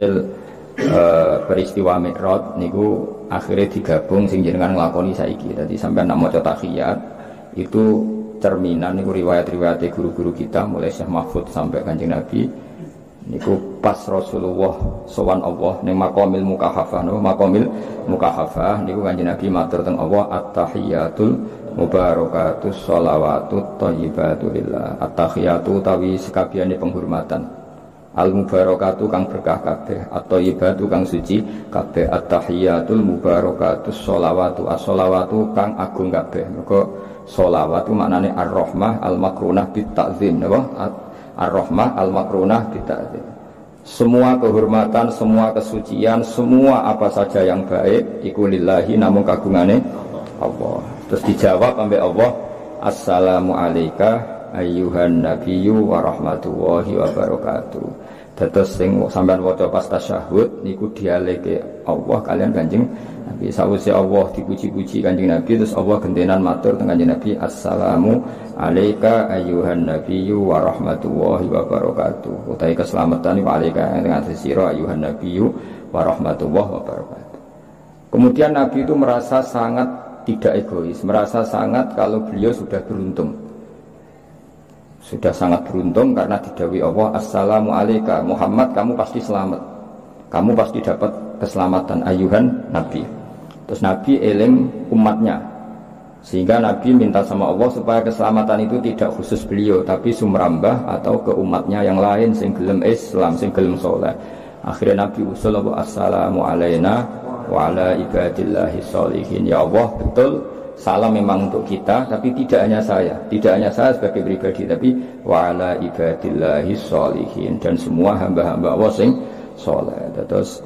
uh, peristiwa Mi'raj niku akhirnya digabung sing jenengan nglakoni saiki. Dadi sampean nak maca tahiyat itu cerminan niku riwayat-riwayat guru-guru kita mulai Syekh Mahfud sampai Kanjeng Nabi niku pas Rasulullah sowan Allah ning maqamil mukahafah no maqamil mukahafah niku Kanjeng Nabi matur teng Allah at-tahiyatul mubarakatus sholawatut thayyibatu lillah at-tahiyatu tawi sekabiane penghormatan al mubarakatu kang berkah kabeh atau ibadu kang suci kabeh at tahiyatul mubarakatu sholawatu as sholawatu kang agung kabeh. Mergo sholawatu maknane ar rahmah al makrunah bit ta'zim napa? Ar rahmah al makrunah bit ta'zim semua kehormatan, semua kesucian, semua apa saja yang baik iku lillahi namun kagungane Allah. Terus dijawab sampai Allah, Assalamu alayka ayyuhan nabiyyu wa rahmatullahi wa barakatuh. Dados sing sampean waca pas tasyahud niku dialeke Allah kalian Kanjeng Nabi sawise Allah dipuji-puji Kanjeng Nabi terus Allah gentenan matur teng Kanjeng Nabi assalamu alayka ayyuhan nabiyyu wa rahmatullahi wa barakatuh. Utai keselamatan wa alayka ing sira ayyuhan nabiyyu wa rahmatullahi wa barakatuh. Kemudian Nabi itu merasa sangat tidak egois, merasa sangat kalau beliau sudah beruntung sudah sangat beruntung karena didawi Allah Assalamu alaika Muhammad kamu pasti selamat. Kamu pasti dapat keselamatan ayuhan Nabi. Terus Nabi eling umatnya. Sehingga Nabi minta sama Allah supaya keselamatan itu tidak khusus beliau tapi sumrambah atau ke umatnya yang lain sing gelem Islam sing gelem soleh. Akhirnya Nabi usul Assalamu alaina wa ala ibadillahi sholihin. Ya Allah betul salam memang untuk kita tapi tidak hanya saya. Tidak hanya saya sebagai pribadi tapi wa'ala ibadillahi sholihin. Dan semua hamba-hamba Allah sing soleh. Terus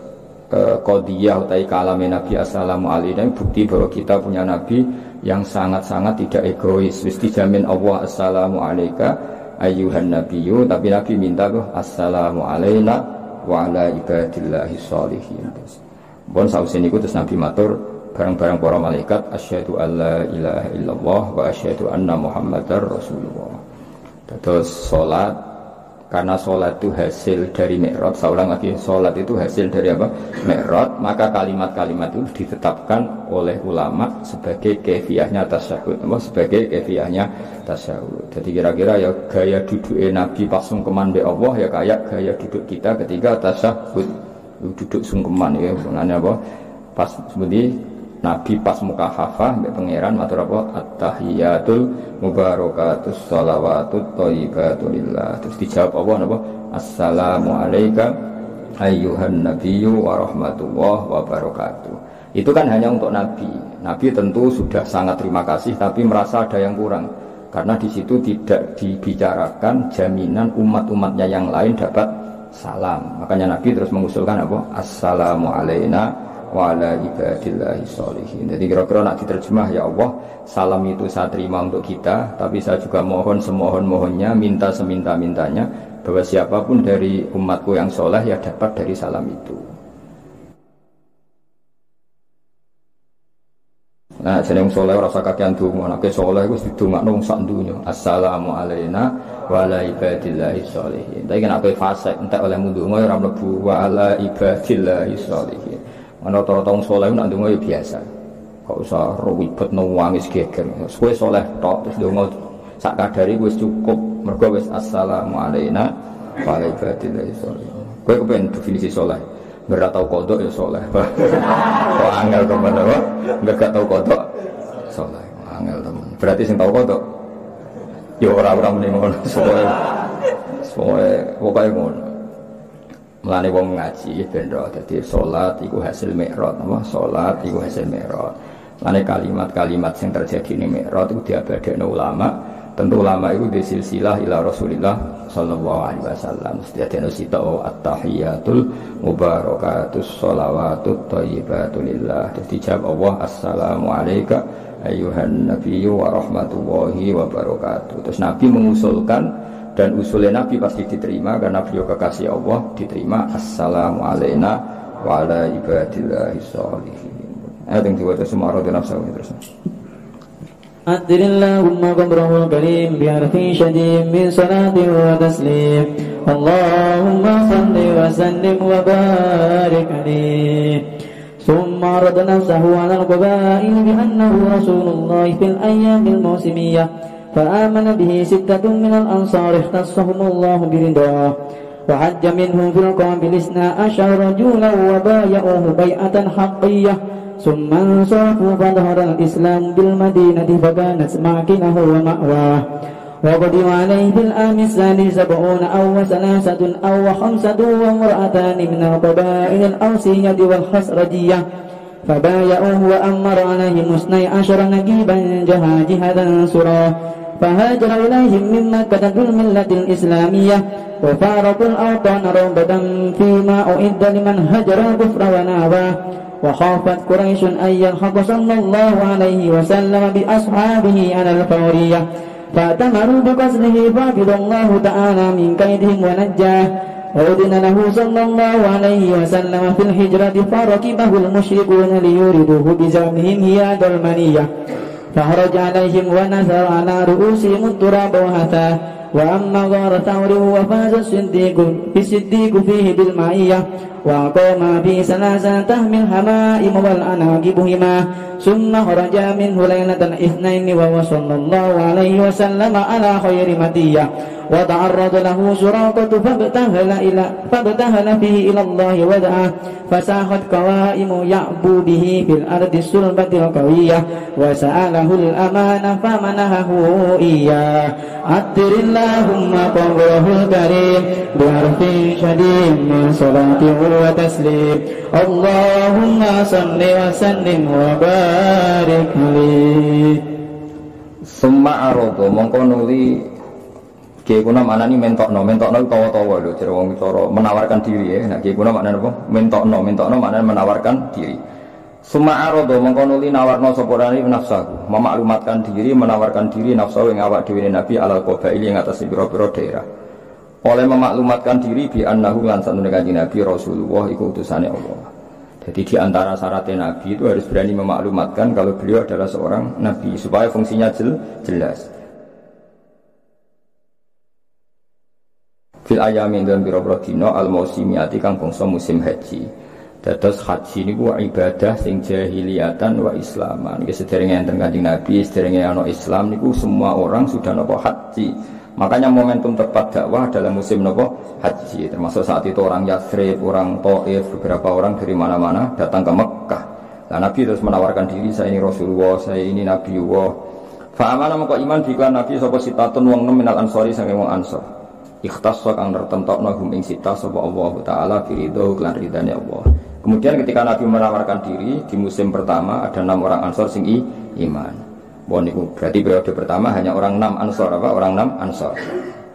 eh, kodiyah utai kalame Nabi Assalamu alaihi bukti bahwa kita punya Nabi yang sangat-sangat tidak egois. Wis dijamin Allah Assalamu alaika ayyuhan nabiyyu. Tapi Nabi minta tuh Assalamu alaina wa ala ibadillahi sholihin. Bon sausin niku terus Nabi matur barang-barang para malaikat asyhadu alla ilaha illallah wa asyhadu anna muhammadar rasulullah. Terus sholat karena sholat itu hasil dari mi'rad saya ulang lagi sholat itu hasil dari apa? Mi'rad maka kalimat-kalimat itu ditetapkan oleh ulama sebagai kefiahnya tasyahud apa? Sebagai kefiahnya tasyahud. Jadi kira-kira ya gaya duduk Nabi pas sungkeman be Allah ya kayak gaya duduk kita ketika tasyahud. Duduk sungkeman ya sebenarnya apa? Pas seperti Nabi pas muka hafah mbak pangeran matur apa? At-tahiyatul mubarakatus shalawatut thayyibatulillah terus dijawab apa napa assalamu ayyuhan nabiyyu wa rahmatullah wa itu kan hanya untuk Nabi. Nabi tentu sudah sangat terima kasih tapi merasa ada yang kurang. Karena di situ tidak dibicarakan jaminan umat-umatnya yang lain dapat salam. Makanya Nabi terus mengusulkan apa? Assalamu alayna wa ala ibadillahi sholihin. Jadi kira-kira nak diterjemah ya Allah, salam itu saya terima untuk kita, tapi saya juga mohon semohon-mohonnya, minta seminta-mintanya bahwa siapa pun dari umatku yang soleh ya dapat dari salam itu. Nah, jeneng soleh rasa kakean donga, nek soleh wis didongakno sak dunya. Assalamu alayna wa ala ibadillahi sholihin. Tapi fase entek oleh mundunga ora mlebu wa ala ibadillahi sholihin. Ana rata-rata wong saleh nak ndonga ya biasa. Kok usah ribet nangis geger. Kowe saleh tok terus ndonga sak kadari wis cukup. Mergo wis assalamu alayna wa ala ibadillahi sholihin. Kowe kepen definisi saleh. Enggak tahu kodok ya soleh. Kok angel ke mana kok? Enggak tahu kodok soleh. Angel teman. Berarti sing tahu kodok. Ya orang-orang mending ngono. Soalnya, soalnya pokoknya ngono. Melani wong ngaji ben ro dadi salat iku hasil mi'raj apa salat iku hasil mi'raj. Melani kalimat-kalimat yang terjadi di mi'raj itu diabadekno ulama. Tentu ulama itu di silsilah ila Rasulillah sallallahu alaihi wasallam. Sediadeno sita at-tahiyatul mubarakatus sholawatut thayyibatulillah. Terus dijawab Allah assalamu alayka ayuhan nabiyyu wa rahmatullahi wa barakatuh. Terus Nabi mengusulkan dan usulnya Nabi pasti diterima karena beliau kekasih Allah diterima assalamu alayna wa ala ibadillahi sholihin ayat yang diwajah semua roda nafsu terus أدر اللهم قبره الكريم بحرف شديد من صلاة وتسليم اللهم صل وسلم وبارك عليه ثم عرض نفسه على القبائل بأنه رسول الله في الأيام الموسمية فآمن به ستة من الأنصار اختصهم الله برضاه وحج منهم في القابل اثنا عشر رجولا وبايعوه بيعة حقية ثم انصرفوا فظهر الإسلام بالمدينة فكانت معكنه ومأواه وقدم عليه في العام الثاني سبعون أو ثلاثة أو خمسة وامرأتان من القبائل الأوسية والخسرجية فبايعوه وأمر عليهم اثني عشر نجيبا جهاجهدا سرا فهاجر إليهم من مكة في الملة الإسلامية وفارقوا الأوطان رغبة فيما أعد لمن هجر الكفر وناباه وخافت قريش أن يلحق صلى الله عليه وسلم بأصحابه على الفورية فأتمروا بقصده فعبد الله تعالى من كيدهم ونجاه وأذن له صلى الله عليه وسلم في الهجرة فركبه المشركون ليوردوه بزعمهم هياد المنية فخرج عليهم ونثر على رؤوسهم التراب وهثاه وأما غار ثور وفاز الصديق في الصديق فيه بالمعية وقام في سلاسل تهم الهمائم والأناقب هما ثم خرج منه ليلة اثنين وهو صلى الله عليه وسلم على خير مدية وتعرض له سراقة فابتهل إلى فابتهل فيه إلى الله ودعا فساخت قوائم يعبو به في الأرض السلبة القوية وسأله الأمان فمنهه إياه عطر اللهم قبره الكريم بحرف شديد من صلاة وتسليم اللهم صل وسلم وبارك عليه ثم عرض mongko nuli Kiai kuna mana nih mentokno, mentokno tawa-tawa loh, jadi wong coro menawarkan diri ya. Nah kiai kuna mana apa? Mentokno, mentokno mana menawarkan diri. Suma arodo mengkonuli nawarno soporani nafsaku, memaklumatkan diri, menawarkan diri nafsu yang awak dewi nabi alal ini yang atas biro-biro daerah. Oleh memaklumatkan diri bi annahu lan satu nabi Rasulullah iku utusannya Allah. Jadi di antara syaratnya Nabi itu harus berani memaklumatkan kalau beliau adalah seorang Nabi supaya fungsinya jel, jelas. fil ayami dan biro-biro dino al mausimiati kang bangsa musim haji dados haji niku ibadah sing jahiliyatan wa islaman iki sederenge enten kanjeng Nabi sederenge ana Islam niku semua orang sudah nopo haji makanya momentum tepat dakwah dalam musim nopo? Haji. Termasuk saat itu orang Yathrib, orang Taif, beberapa orang dari mana-mana datang ke Mekah. Nah Nabi terus menawarkan diri saya ini Rasulullah, saya ini Nabi Allah. Fa'amana maka iman biklan Nabi sapa sitatun wong nem minal ansori sange wong ansor ikhtas kang tertentokno hum ing sita sapa Allah taala firidho lan ridane Allah. Kemudian ketika Nabi menawarkan diri di musim pertama ada enam orang ansor sing iman. Bon itu berarti periode pertama hanya orang enam ansor apa orang enam ansor.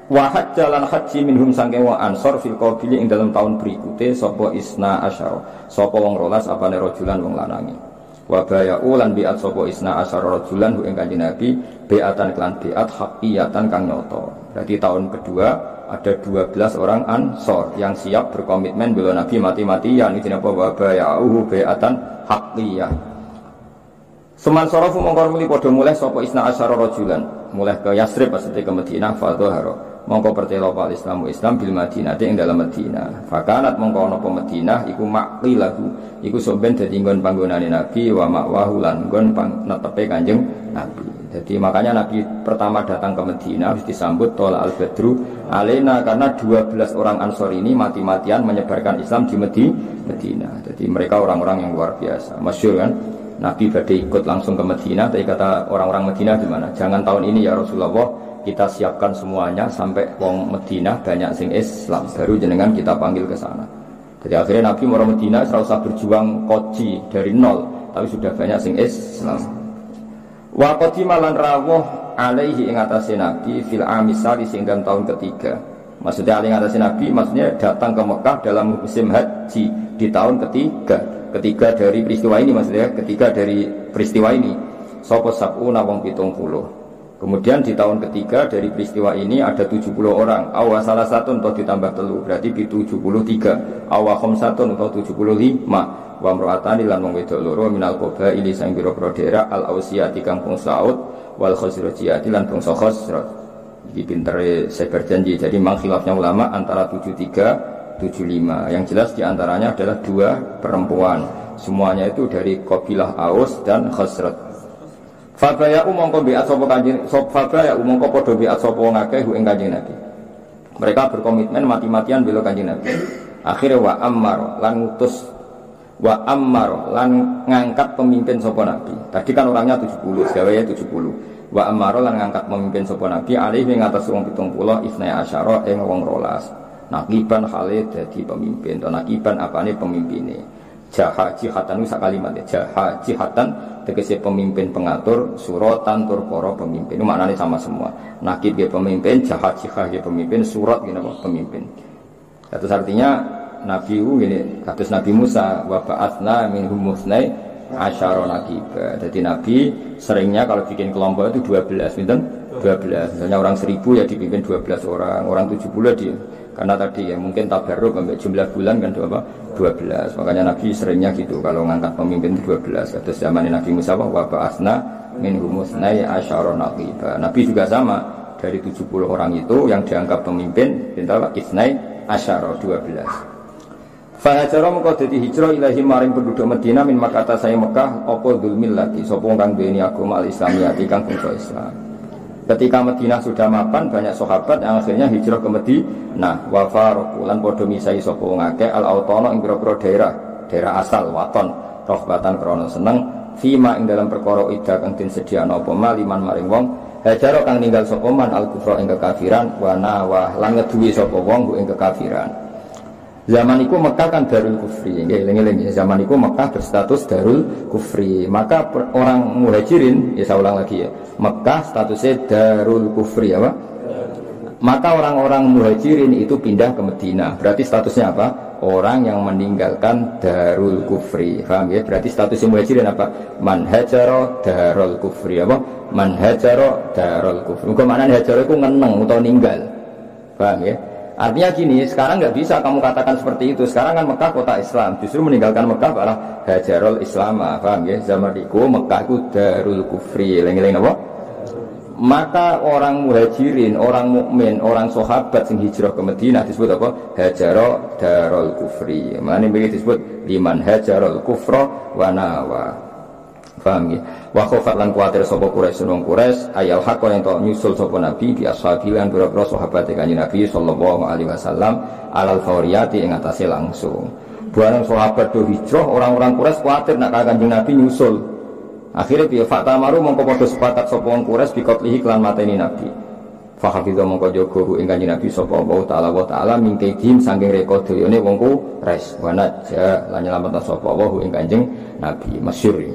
Wahad jalan haji minhum sangking wa ansor fil qabili ing dalam tahun berikutnya sopo isna asyar sopo wong rolas apa rojulan wong lanangi. Wa baya'u lan bi'at sopo isna asyar rojulan hu ing kanjeng Nabi bi'atan klan bi'at haqiyatan kang nyoto. Berarti tahun kedua ada 12 orang ansor yang siap berkomitmen bila Nabi mati-matian ini apa wabah ya'uhu be'atan haqqiyah Seman sorofu mongkor muli podo mulai sopo isna asyara rojulan mulai ke Yasrib maksudnya ke Madinah haro mongko pertelo pal Islam Islam bil Madinah ing dalam Madinah fakanat mongko ana Madinah iku makli lagu iku soben dadi nggon panggonane Nabi wa makwahu lan nggon netepe Kanjeng Nabi jadi makanya Nabi pertama datang ke Medina harus disambut tola al badru alena karena 12 orang ansor ini mati-matian menyebarkan Islam di Medina. Jadi mereka orang-orang yang luar biasa. Masyur kan? Nabi badai ikut langsung ke Medina. Tapi kata orang-orang Medina gimana? Jangan tahun ini ya Rasulullah kita siapkan semuanya sampai wong Medina banyak sing Islam baru jenengan kita panggil ke sana. Jadi akhirnya Nabi mau Medina serasa berjuang koji dari nol tapi sudah banyak sing Islam. Wa qadima rawuh alaihi ing atase Nabi fil amisali sing tahun ketiga. Maksudnya alaihi atase Nabi maksudnya datang ke Mekah dalam musim haji di tahun ketiga. Ketiga dari peristiwa ini maksudnya ketiga dari peristiwa ini. Sopo sab'una wong pitung puluh. Kemudian di tahun ketiga dari peristiwa ini ada 70 orang. Awa salah satu untuk ditambah telu berarti di 73. Awa satu untuk 75 wa mro'atani lan wong wedok loro minal qabaili sang biro-biro daerah al ausiyati kampung Saud wal khosrojiyati lan bangsa khosroj Iki pintere saya berjanji jadi khilafnya ulama antara 73 75 yang jelas di antaranya adalah dua perempuan. Semuanya itu dari kabilah Aus dan Khosroj Fabaya umongko biat sopo kanjeng sop Fabaya umongko podo biat sopo ngake hu kanjeng Nabi. Mereka berkomitmen mati-matian bela kanjeng Nabi. Akhirnya wa ammar lan ngutus. Wa ammar lan ngangkat pemimpin sopo nabi. Tadi kan orangnya 70 ya 70 wa ammar lan ngangkat pemimpin sopo nabi alih ing atas wong 70 isna asyara ing wong rolas nakiban Khalid jadi pemimpin. Atau nakiban apane pemimpinnya? Jaha jihatan itu kalimat ya. Jaha jihatan tegese pemimpin pengatur suratan tur pemimpin. Itu maknanya sama semua. Nakib ya pemimpin jaha jihah ya pemimpin surat apa pemimpin. Itu artinya Nabi ini kata Nabi Musa wa ba'atsna minhum musnai asyara nakiba. Jadi Nabi seringnya kalau bikin kelompok itu 12, minten 12. Misalnya orang 1000 ya dipimpin 12 orang, orang 70 di karena tadi ya mungkin tabarruk sampai jumlah bulan kan apa 12. Makanya Nabi seringnya gitu kalau ngangkat pemimpin itu 12. Kata zaman Nabi Musa wa ba'atsna minhum musnai asyara nakiba. Nabi juga sama dari 70 orang itu yang dianggap pemimpin pintar isnai asyara 12. Fahajara mengko dadi hijrah ilahi maring penduduk Medina min makata saya Mekah apa dzulmil lagi sapa kang duweni agama al-islamiyati kang bangsa Islam. Ketika Medina sudah mapan banyak sahabat yang akhirnya hijrah ke Medina. Wa faroku lan padha misai sapa wong akeh al-autono ing pira daerah, daerah asal waton rohbatan krana seneng fima ing dalam perkara ida kang den sediakno apa maliman maring wong kang ninggal sapa man al-kufra ing kekafiran wa nawah lan ngeduwi sapa wong ing kekafiran. Zaman itu Mekah kan darul kufri, ngeling Zaman itu Mekah berstatus darul kufri. Maka orang muhajirin, ya saya ulang lagi ya, Mekah statusnya darul kufri apa? Maka orang-orang muhajirin itu pindah ke Medina. Berarti statusnya apa? Orang yang meninggalkan darul kufri. Paham ya? Berarti statusnya muhajirin apa? Man hajaro darul kufri apa? Man hajaro darul kufri. Ke mana hajaro itu ngeneng atau ninggal. Paham ya? Artinya gini, sekarang nggak bisa kamu katakan seperti itu. Sekarang kan Mekah kota Islam, justru meninggalkan Mekah malah hajarul Islam, paham ya? Zaman itu Mekah itu darul kufri, lengi-lengi apa? Maka orang muhajirin, orang mukmin, orang sahabat yang hijrah ke Madinah disebut apa? Hajarul darul kufri. Mana ini disebut liman hajarul kufro wa nawa. Paham ya? Wa khofat lan kuatir sapa Quraisy nang Quraisy ayal hak yang to nyusul sapa Nabi bi ashabi lan pira-pira sahabat kanjeng Nabi sallallahu alaihi wasallam alal fauriyati ing atase langsung. Barang sahabat do hijrah orang-orang Quraisy kuatir nak kanjeng Nabi nyusul. Akhirnya piye fakta maru mongko padha sepakat sapa wong Quraisy bi qatlihi klan mateni Nabi. Fahafidha mongko jaga ing kanjeng Nabi sapa Allah taala wa taala mingke dim saking reka doyone wong Quraisy. Wa najja lan nyelametna sapa Allah ing Nabi masyhur.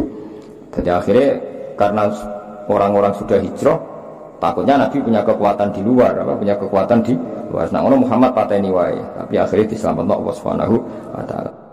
Jadi akhirnya karena orang-orang sudah hijrah, takutnya Nabi punya kekuatan di luar, apa punya kekuatan di luar. Nah, Muhammad pateni wae, tapi akhirnya diselamatkan Allah Subhanahu wa taala.